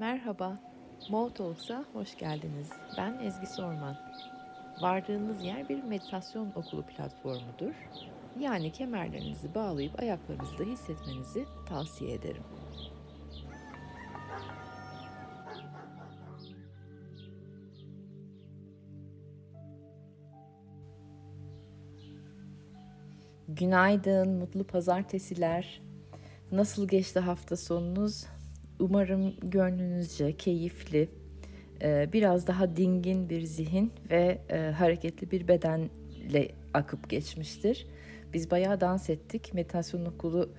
Merhaba, Mo Talks'a hoş geldiniz. Ben Ezgi Sorman. Vardığınız yer bir meditasyon okulu platformudur. Yani kemerlerinizi bağlayıp ayaklarınızda hissetmenizi tavsiye ederim. Günaydın, mutlu pazartesiler. Nasıl geçti hafta sonunuz? Umarım gönlünüzce keyifli, e, biraz daha dingin bir zihin ve e, hareketli bir bedenle akıp geçmiştir. Biz bayağı dans ettik. Meditasyon okulu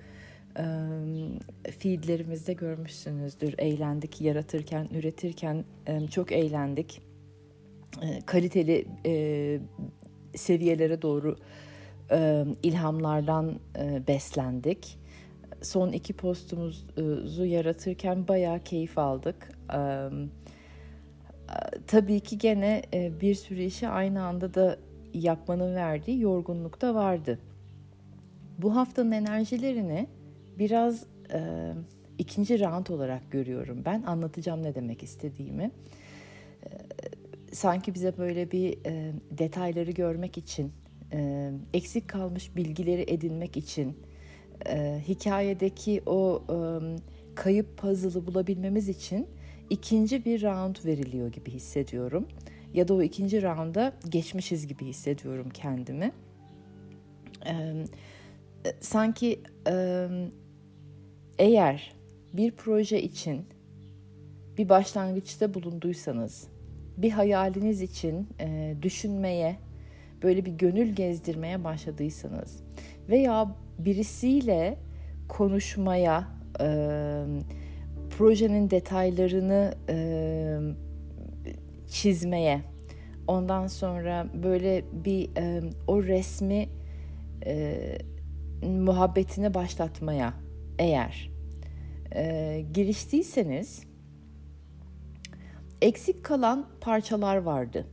e, feedlerimizde görmüşsünüzdür. Eğlendik, yaratırken, üretirken çok eğlendik. Kaliteli seviyelere doğru ilhamlardan beslendik son iki postumuzu yaratırken bayağı keyif aldık. Tabii ki gene e, bir sürü işi aynı anda da yapmanın verdiği yorgunluk da vardı. Bu haftanın enerjilerini biraz e, ikinci round olarak görüyorum ben. Anlatacağım ne demek istediğimi. E, sanki bize böyle bir detayları görmek için, eksik kalmış bilgileri edinmek için, e, hikayedeki o e, kayıp puzzle'ı bulabilmemiz için ikinci bir round veriliyor gibi hissediyorum. Ya da o ikinci rounda geçmişiz gibi hissediyorum kendimi. E, sanki e, eğer bir proje için bir başlangıçta bulunduysanız, bir hayaliniz için e, düşünmeye, böyle bir gönül gezdirmeye başladıysanız veya birisiyle konuşmaya, e, projenin detaylarını e, çizmeye, ondan sonra böyle bir e, o resmi e, muhabbetini başlatmaya eğer e, giriştiyseniz eksik kalan parçalar vardı.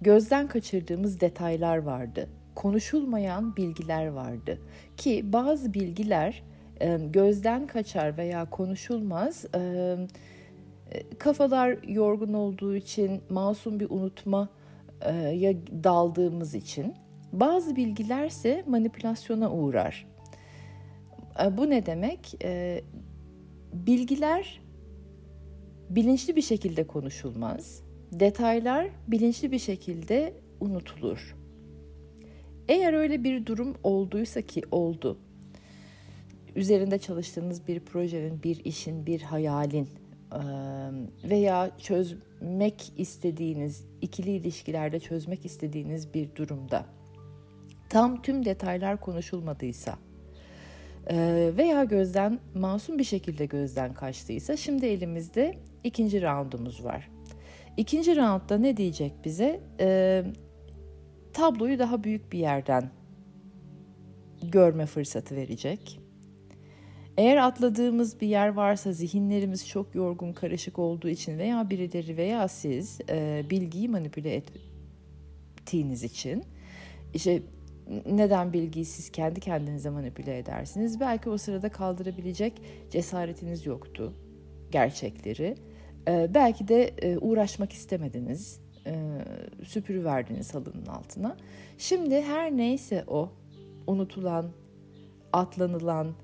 Gözden kaçırdığımız detaylar vardı konuşulmayan bilgiler vardı ki bazı bilgiler e, gözden kaçar veya konuşulmaz. E, e, kafalar yorgun olduğu için, masum bir unutma ya daldığımız için. Bazı bilgilerse manipülasyona uğrar. Bu ne demek? Bilgiler bilinçli bir şekilde konuşulmaz. Detaylar bilinçli bir şekilde unutulur. Eğer öyle bir durum olduysa ki oldu. Üzerinde çalıştığınız bir projenin, bir işin, bir hayalin veya çözmek istediğiniz, ikili ilişkilerde çözmek istediğiniz bir durumda tam tüm detaylar konuşulmadıysa veya gözden masum bir şekilde gözden kaçtıysa şimdi elimizde ikinci roundumuz var. İkinci roundda ne diyecek bize? Tabloyu daha büyük bir yerden görme fırsatı verecek. Eğer atladığımız bir yer varsa zihinlerimiz çok yorgun, karışık olduğu için veya birileri veya siz e, bilgiyi manipüle ettiğiniz için işte neden bilgiyi siz kendi kendinize manipüle edersiniz? Belki o sırada kaldırabilecek cesaretiniz yoktu gerçekleri. E, belki de e, uğraşmak istemediniz e, verdiniz halının altına. Şimdi her neyse o unutulan, atlanılan,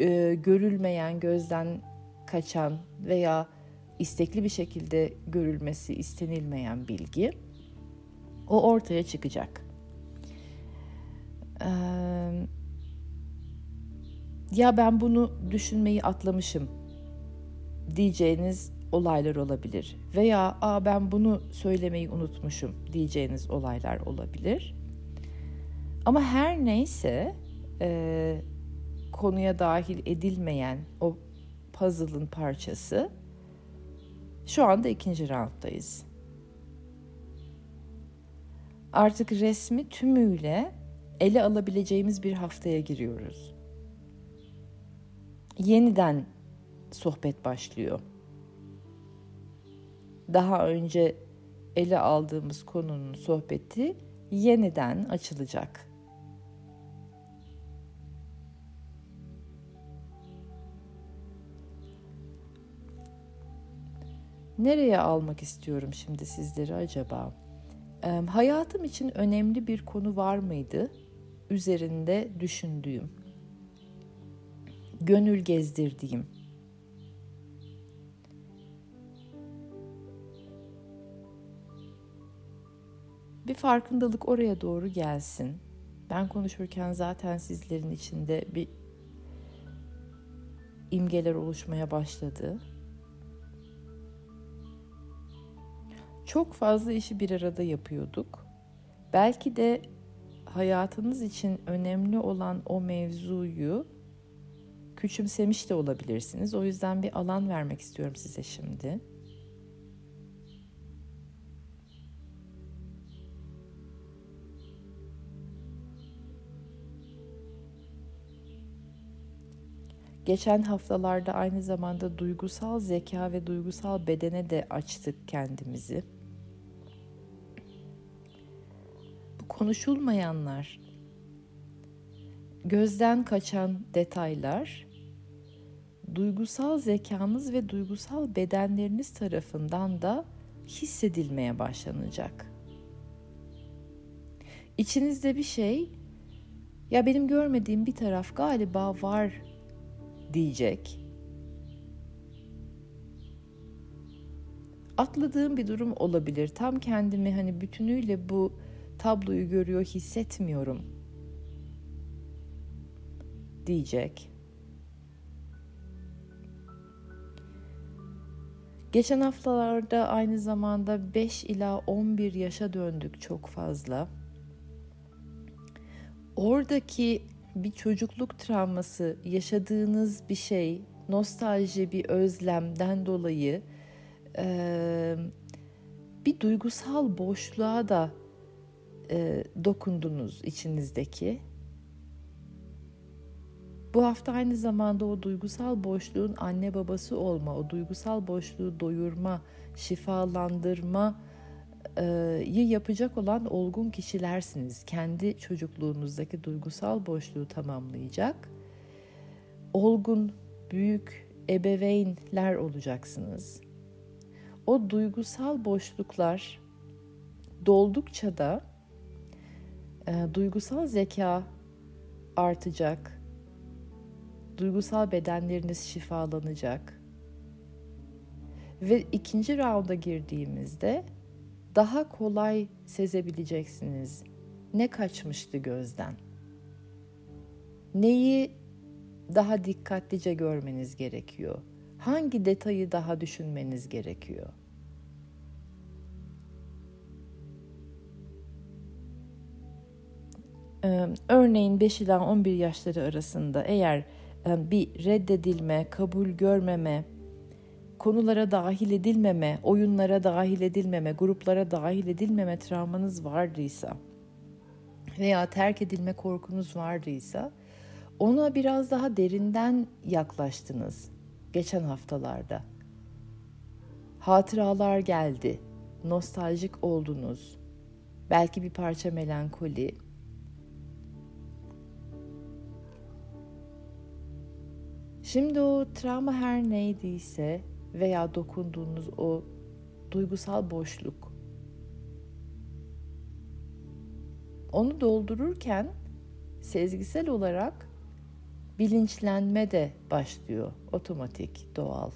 e, görülmeyen, gözden kaçan veya istekli bir şekilde görülmesi istenilmeyen bilgi o ortaya çıkacak. Ee, ya ben bunu düşünmeyi atlamışım diyeceğiniz olaylar olabilir. Veya Aa, ben bunu söylemeyi unutmuşum diyeceğiniz olaylar olabilir. Ama her neyse e, konuya dahil edilmeyen o puzzle'ın parçası şu anda ikinci rounddayız. Artık resmi tümüyle ele alabileceğimiz bir haftaya giriyoruz. Yeniden sohbet başlıyor daha önce ele aldığımız konunun sohbeti yeniden açılacak. Nereye almak istiyorum şimdi sizleri acaba? E, hayatım için önemli bir konu var mıydı? Üzerinde düşündüğüm, gönül gezdirdiğim, farkındalık oraya doğru gelsin. Ben konuşurken zaten sizlerin içinde bir imgeler oluşmaya başladı. Çok fazla işi bir arada yapıyorduk. Belki de hayatınız için önemli olan o mevzuyu küçümsemiş de olabilirsiniz. O yüzden bir alan vermek istiyorum size şimdi. Geçen haftalarda aynı zamanda duygusal zeka ve duygusal bedene de açtık kendimizi. Bu konuşulmayanlar, gözden kaçan detaylar duygusal zekanız ve duygusal bedenleriniz tarafından da hissedilmeye başlanacak. İçinizde bir şey ya benim görmediğim bir taraf galiba var diyecek. Atladığım bir durum olabilir. Tam kendimi hani bütünüyle bu tabloyu görüyor hissetmiyorum diyecek. Geçen haftalarda aynı zamanda 5 ila 11 yaşa döndük çok fazla. Oradaki bir çocukluk travması, yaşadığınız bir şey, nostalji, bir özlemden dolayı e, bir duygusal boşluğa da e, dokundunuz içinizdeki. Bu hafta aynı zamanda o duygusal boşluğun anne babası olma, o duygusal boşluğu doyurma, şifalandırma yi yapacak olan olgun kişilersiniz. Kendi çocukluğunuzdaki duygusal boşluğu tamamlayacak olgun, büyük ebeveynler olacaksınız. O duygusal boşluklar doldukça da e, duygusal zeka artacak. Duygusal bedenleriniz şifalanacak. Ve ikinci raunda girdiğimizde daha kolay sezebileceksiniz. Ne kaçmıştı gözden? Neyi daha dikkatlice görmeniz gerekiyor? Hangi detayı daha düşünmeniz gerekiyor? Örneğin 5 ila 11 yaşları arasında eğer bir reddedilme, kabul görmeme, konulara dahil edilmeme, oyunlara dahil edilmeme, gruplara dahil edilmeme travmanız vardıysa veya terk edilme korkunuz vardıysa ona biraz daha derinden yaklaştınız geçen haftalarda. Hatıralar geldi, nostaljik oldunuz. Belki bir parça melankoli. Şimdi o travma her neydiyse veya dokunduğunuz o duygusal boşluk. Onu doldururken sezgisel olarak bilinçlenme de başlıyor otomatik, doğal.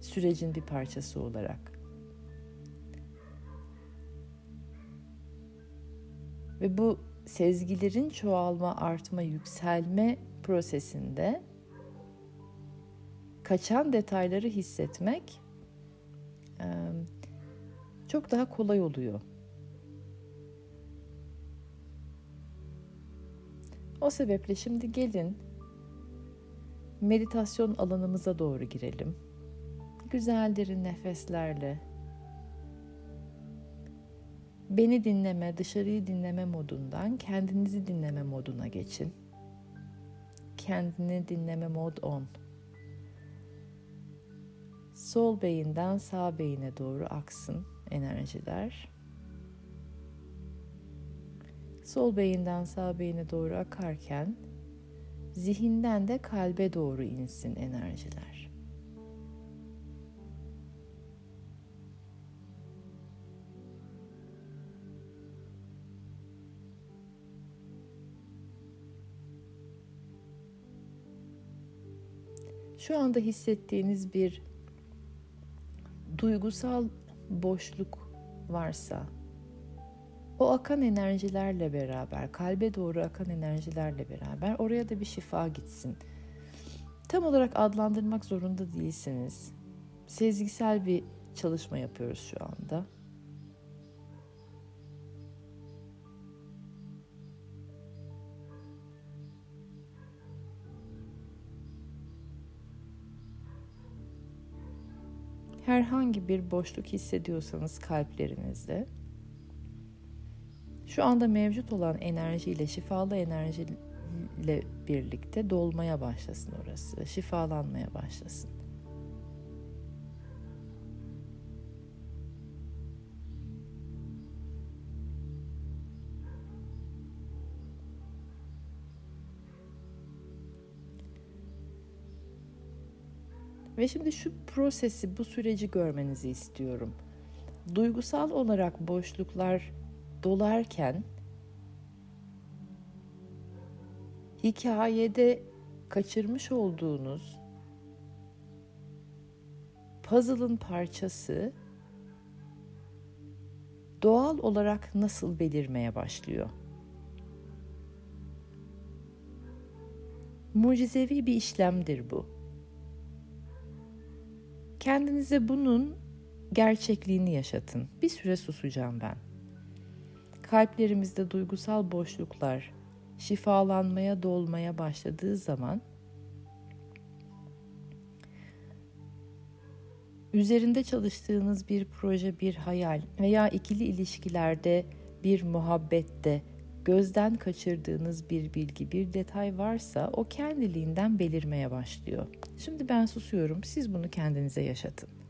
Sürecin bir parçası olarak. Ve bu sezgilerin çoğalma, artma, yükselme prosesinde kaçan detayları hissetmek çok daha kolay oluyor. O sebeple şimdi gelin meditasyon alanımıza doğru girelim. Güzel derin nefeslerle beni dinleme, dışarıyı dinleme modundan kendinizi dinleme moduna geçin. Kendini dinleme mod on sol beyinden sağ beyine doğru aksın enerjiler. Sol beyinden sağ beyine doğru akarken zihinden de kalbe doğru insin enerjiler. Şu anda hissettiğiniz bir duygusal boşluk varsa o akan enerjilerle beraber, kalbe doğru akan enerjilerle beraber oraya da bir şifa gitsin. Tam olarak adlandırmak zorunda değilsiniz. Sezgisel bir çalışma yapıyoruz şu anda. Herhangi bir boşluk hissediyorsanız kalplerinizde şu anda mevcut olan enerjiyle, şifalı enerjiyle birlikte dolmaya başlasın orası, şifalanmaya başlasın. Ve şimdi şu prosesi, bu süreci görmenizi istiyorum. Duygusal olarak boşluklar dolarken hikayede kaçırmış olduğunuz puzzle'ın parçası doğal olarak nasıl belirmeye başlıyor? Mucizevi bir işlemdir bu. Kendinize bunun gerçekliğini yaşatın. Bir süre susacağım ben. Kalplerimizde duygusal boşluklar şifalanmaya, dolmaya başladığı zaman üzerinde çalıştığınız bir proje, bir hayal veya ikili ilişkilerde bir muhabbette gözden kaçırdığınız bir bilgi, bir detay varsa o kendiliğinden belirmeye başlıyor. Şimdi ben susuyorum. Siz bunu kendinize yaşatın.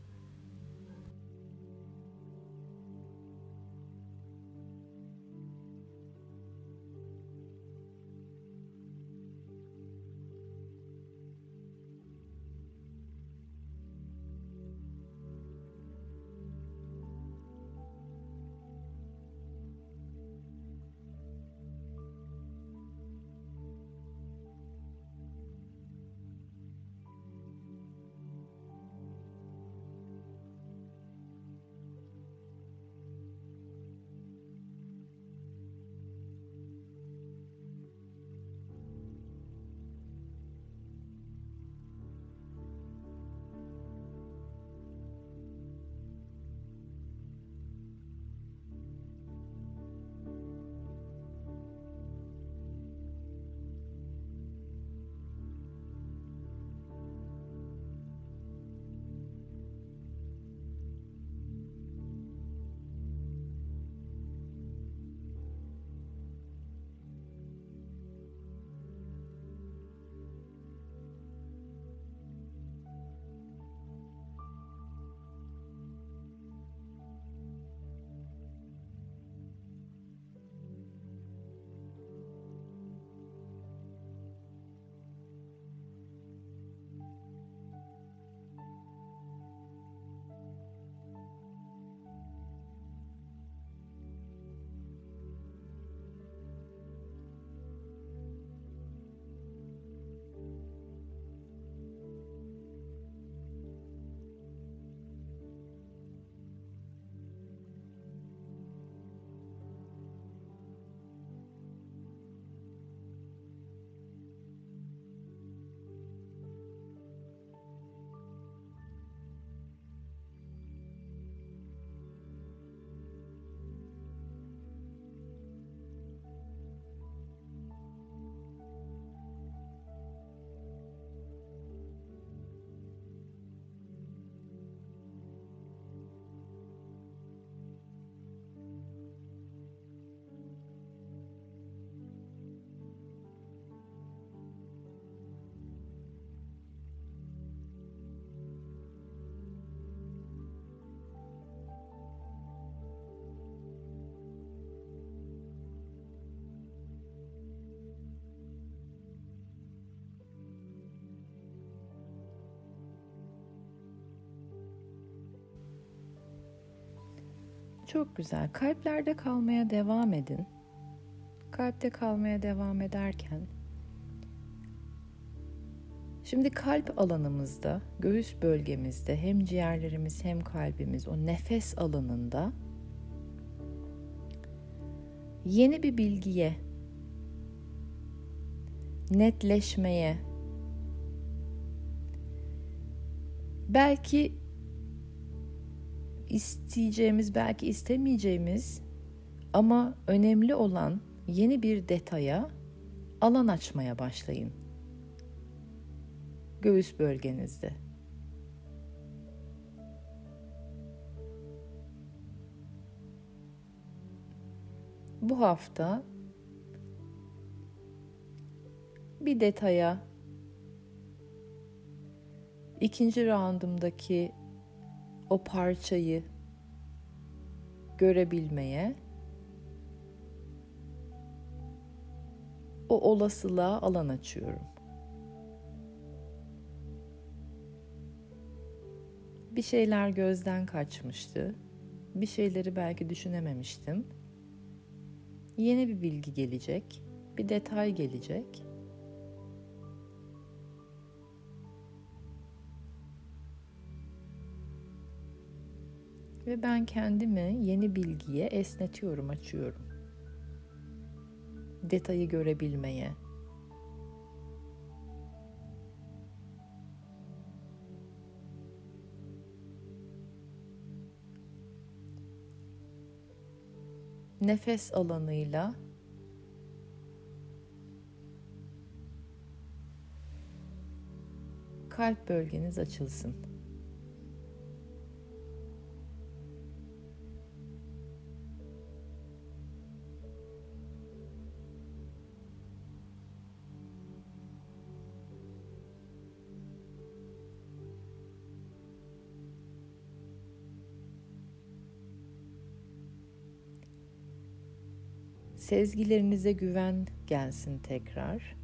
Çok güzel. Kalplerde kalmaya devam edin. Kalpte kalmaya devam ederken Şimdi kalp alanımızda, göğüs bölgemizde hem ciğerlerimiz hem kalbimiz o nefes alanında yeni bir bilgiye, netleşmeye, belki isteyeceğimiz, belki istemeyeceğimiz ama önemli olan yeni bir detaya alan açmaya başlayın. Göğüs bölgenizde. Bu hafta bir detaya ikinci roundumdaki o parçayı görebilmeye o olasılığa alan açıyorum. Bir şeyler gözden kaçmıştı. Bir şeyleri belki düşünememiştim. Yeni bir bilgi gelecek, bir detay gelecek. Ve ben kendimi yeni bilgiye esnetiyorum, açıyorum. Detayı görebilmeye. Nefes alanıyla kalp bölgeniz açılsın. Sezgilerinize güven gelsin tekrar.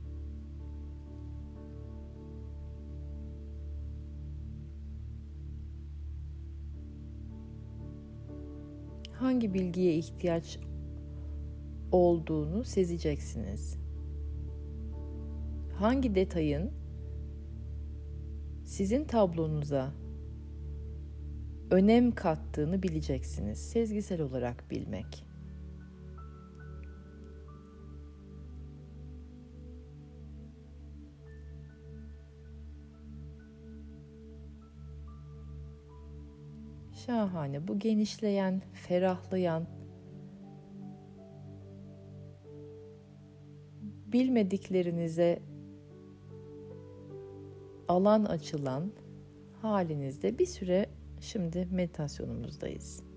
Hangi bilgiye ihtiyaç olduğunu sezeceksiniz. Hangi detayın sizin tablonuza önem kattığını bileceksiniz. Sezgisel olarak bilmek. Şahane. Bu genişleyen, ferahlayan, bilmediklerinize alan açılan halinizde bir süre şimdi meditasyonumuzdayız.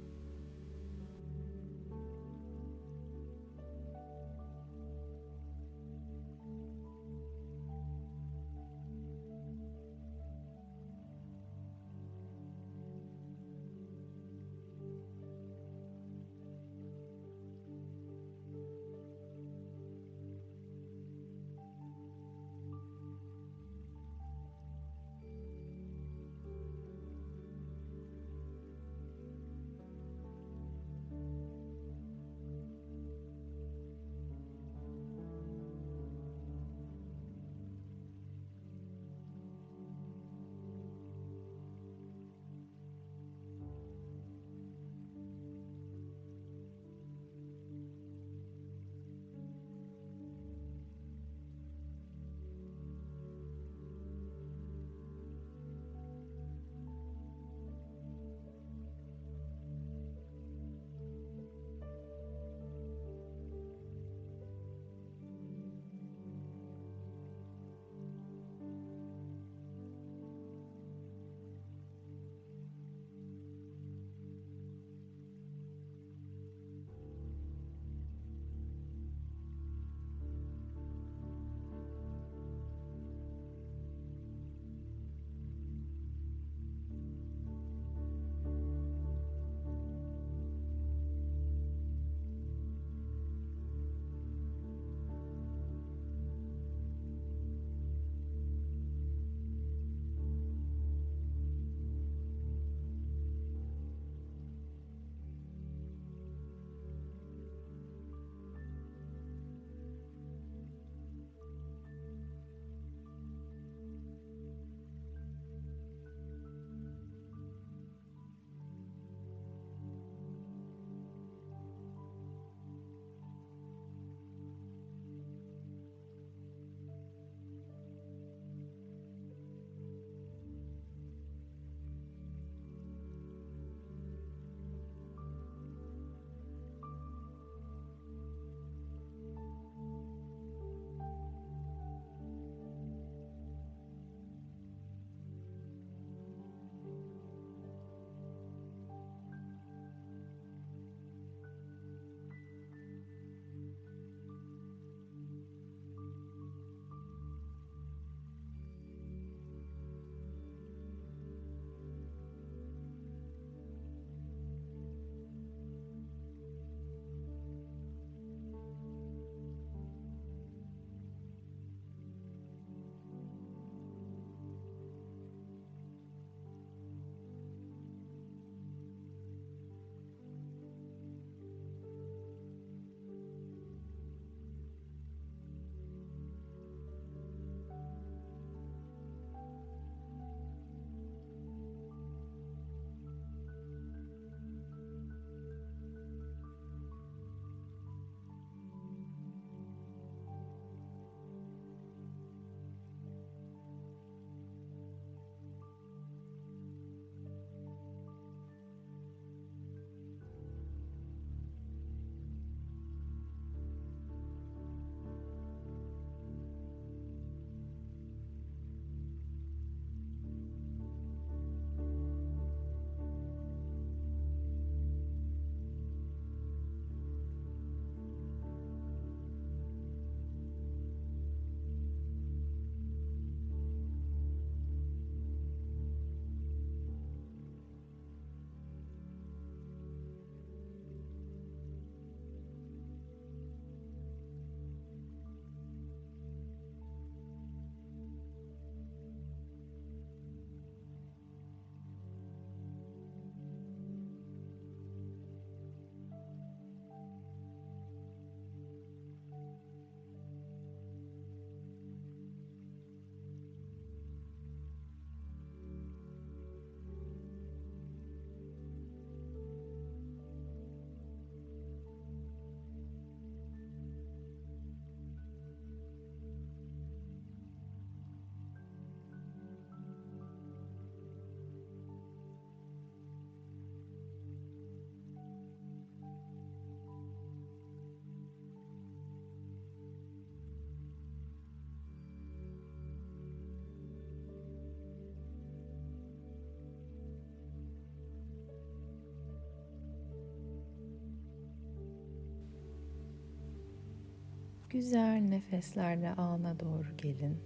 Güzel nefeslerle ana doğru gelin.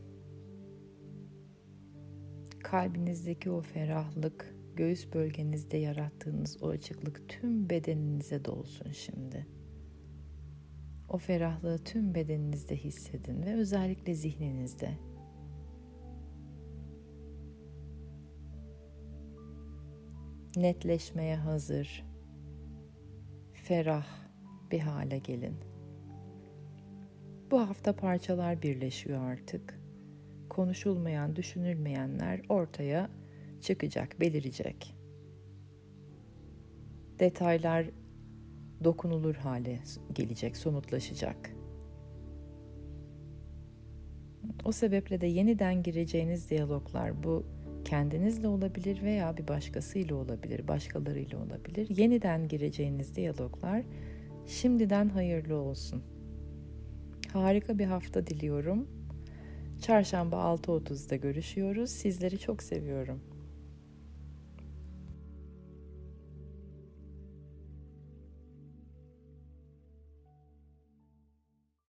Kalbinizdeki o ferahlık, göğüs bölgenizde yarattığınız o açıklık tüm bedeninize dolsun şimdi. O ferahlığı tüm bedeninizde hissedin ve özellikle zihninizde. Netleşmeye hazır, ferah bir hale gelin. Bu hafta parçalar birleşiyor artık. Konuşulmayan, düşünülmeyenler ortaya çıkacak, belirecek. Detaylar dokunulur hale gelecek, somutlaşacak. O sebeple de yeniden gireceğiniz diyaloglar bu kendinizle olabilir veya bir başkasıyla olabilir, başkalarıyla olabilir. Yeniden gireceğiniz diyaloglar şimdiden hayırlı olsun. Harika bir hafta diliyorum. Çarşamba 6.30'da görüşüyoruz. Sizleri çok seviyorum.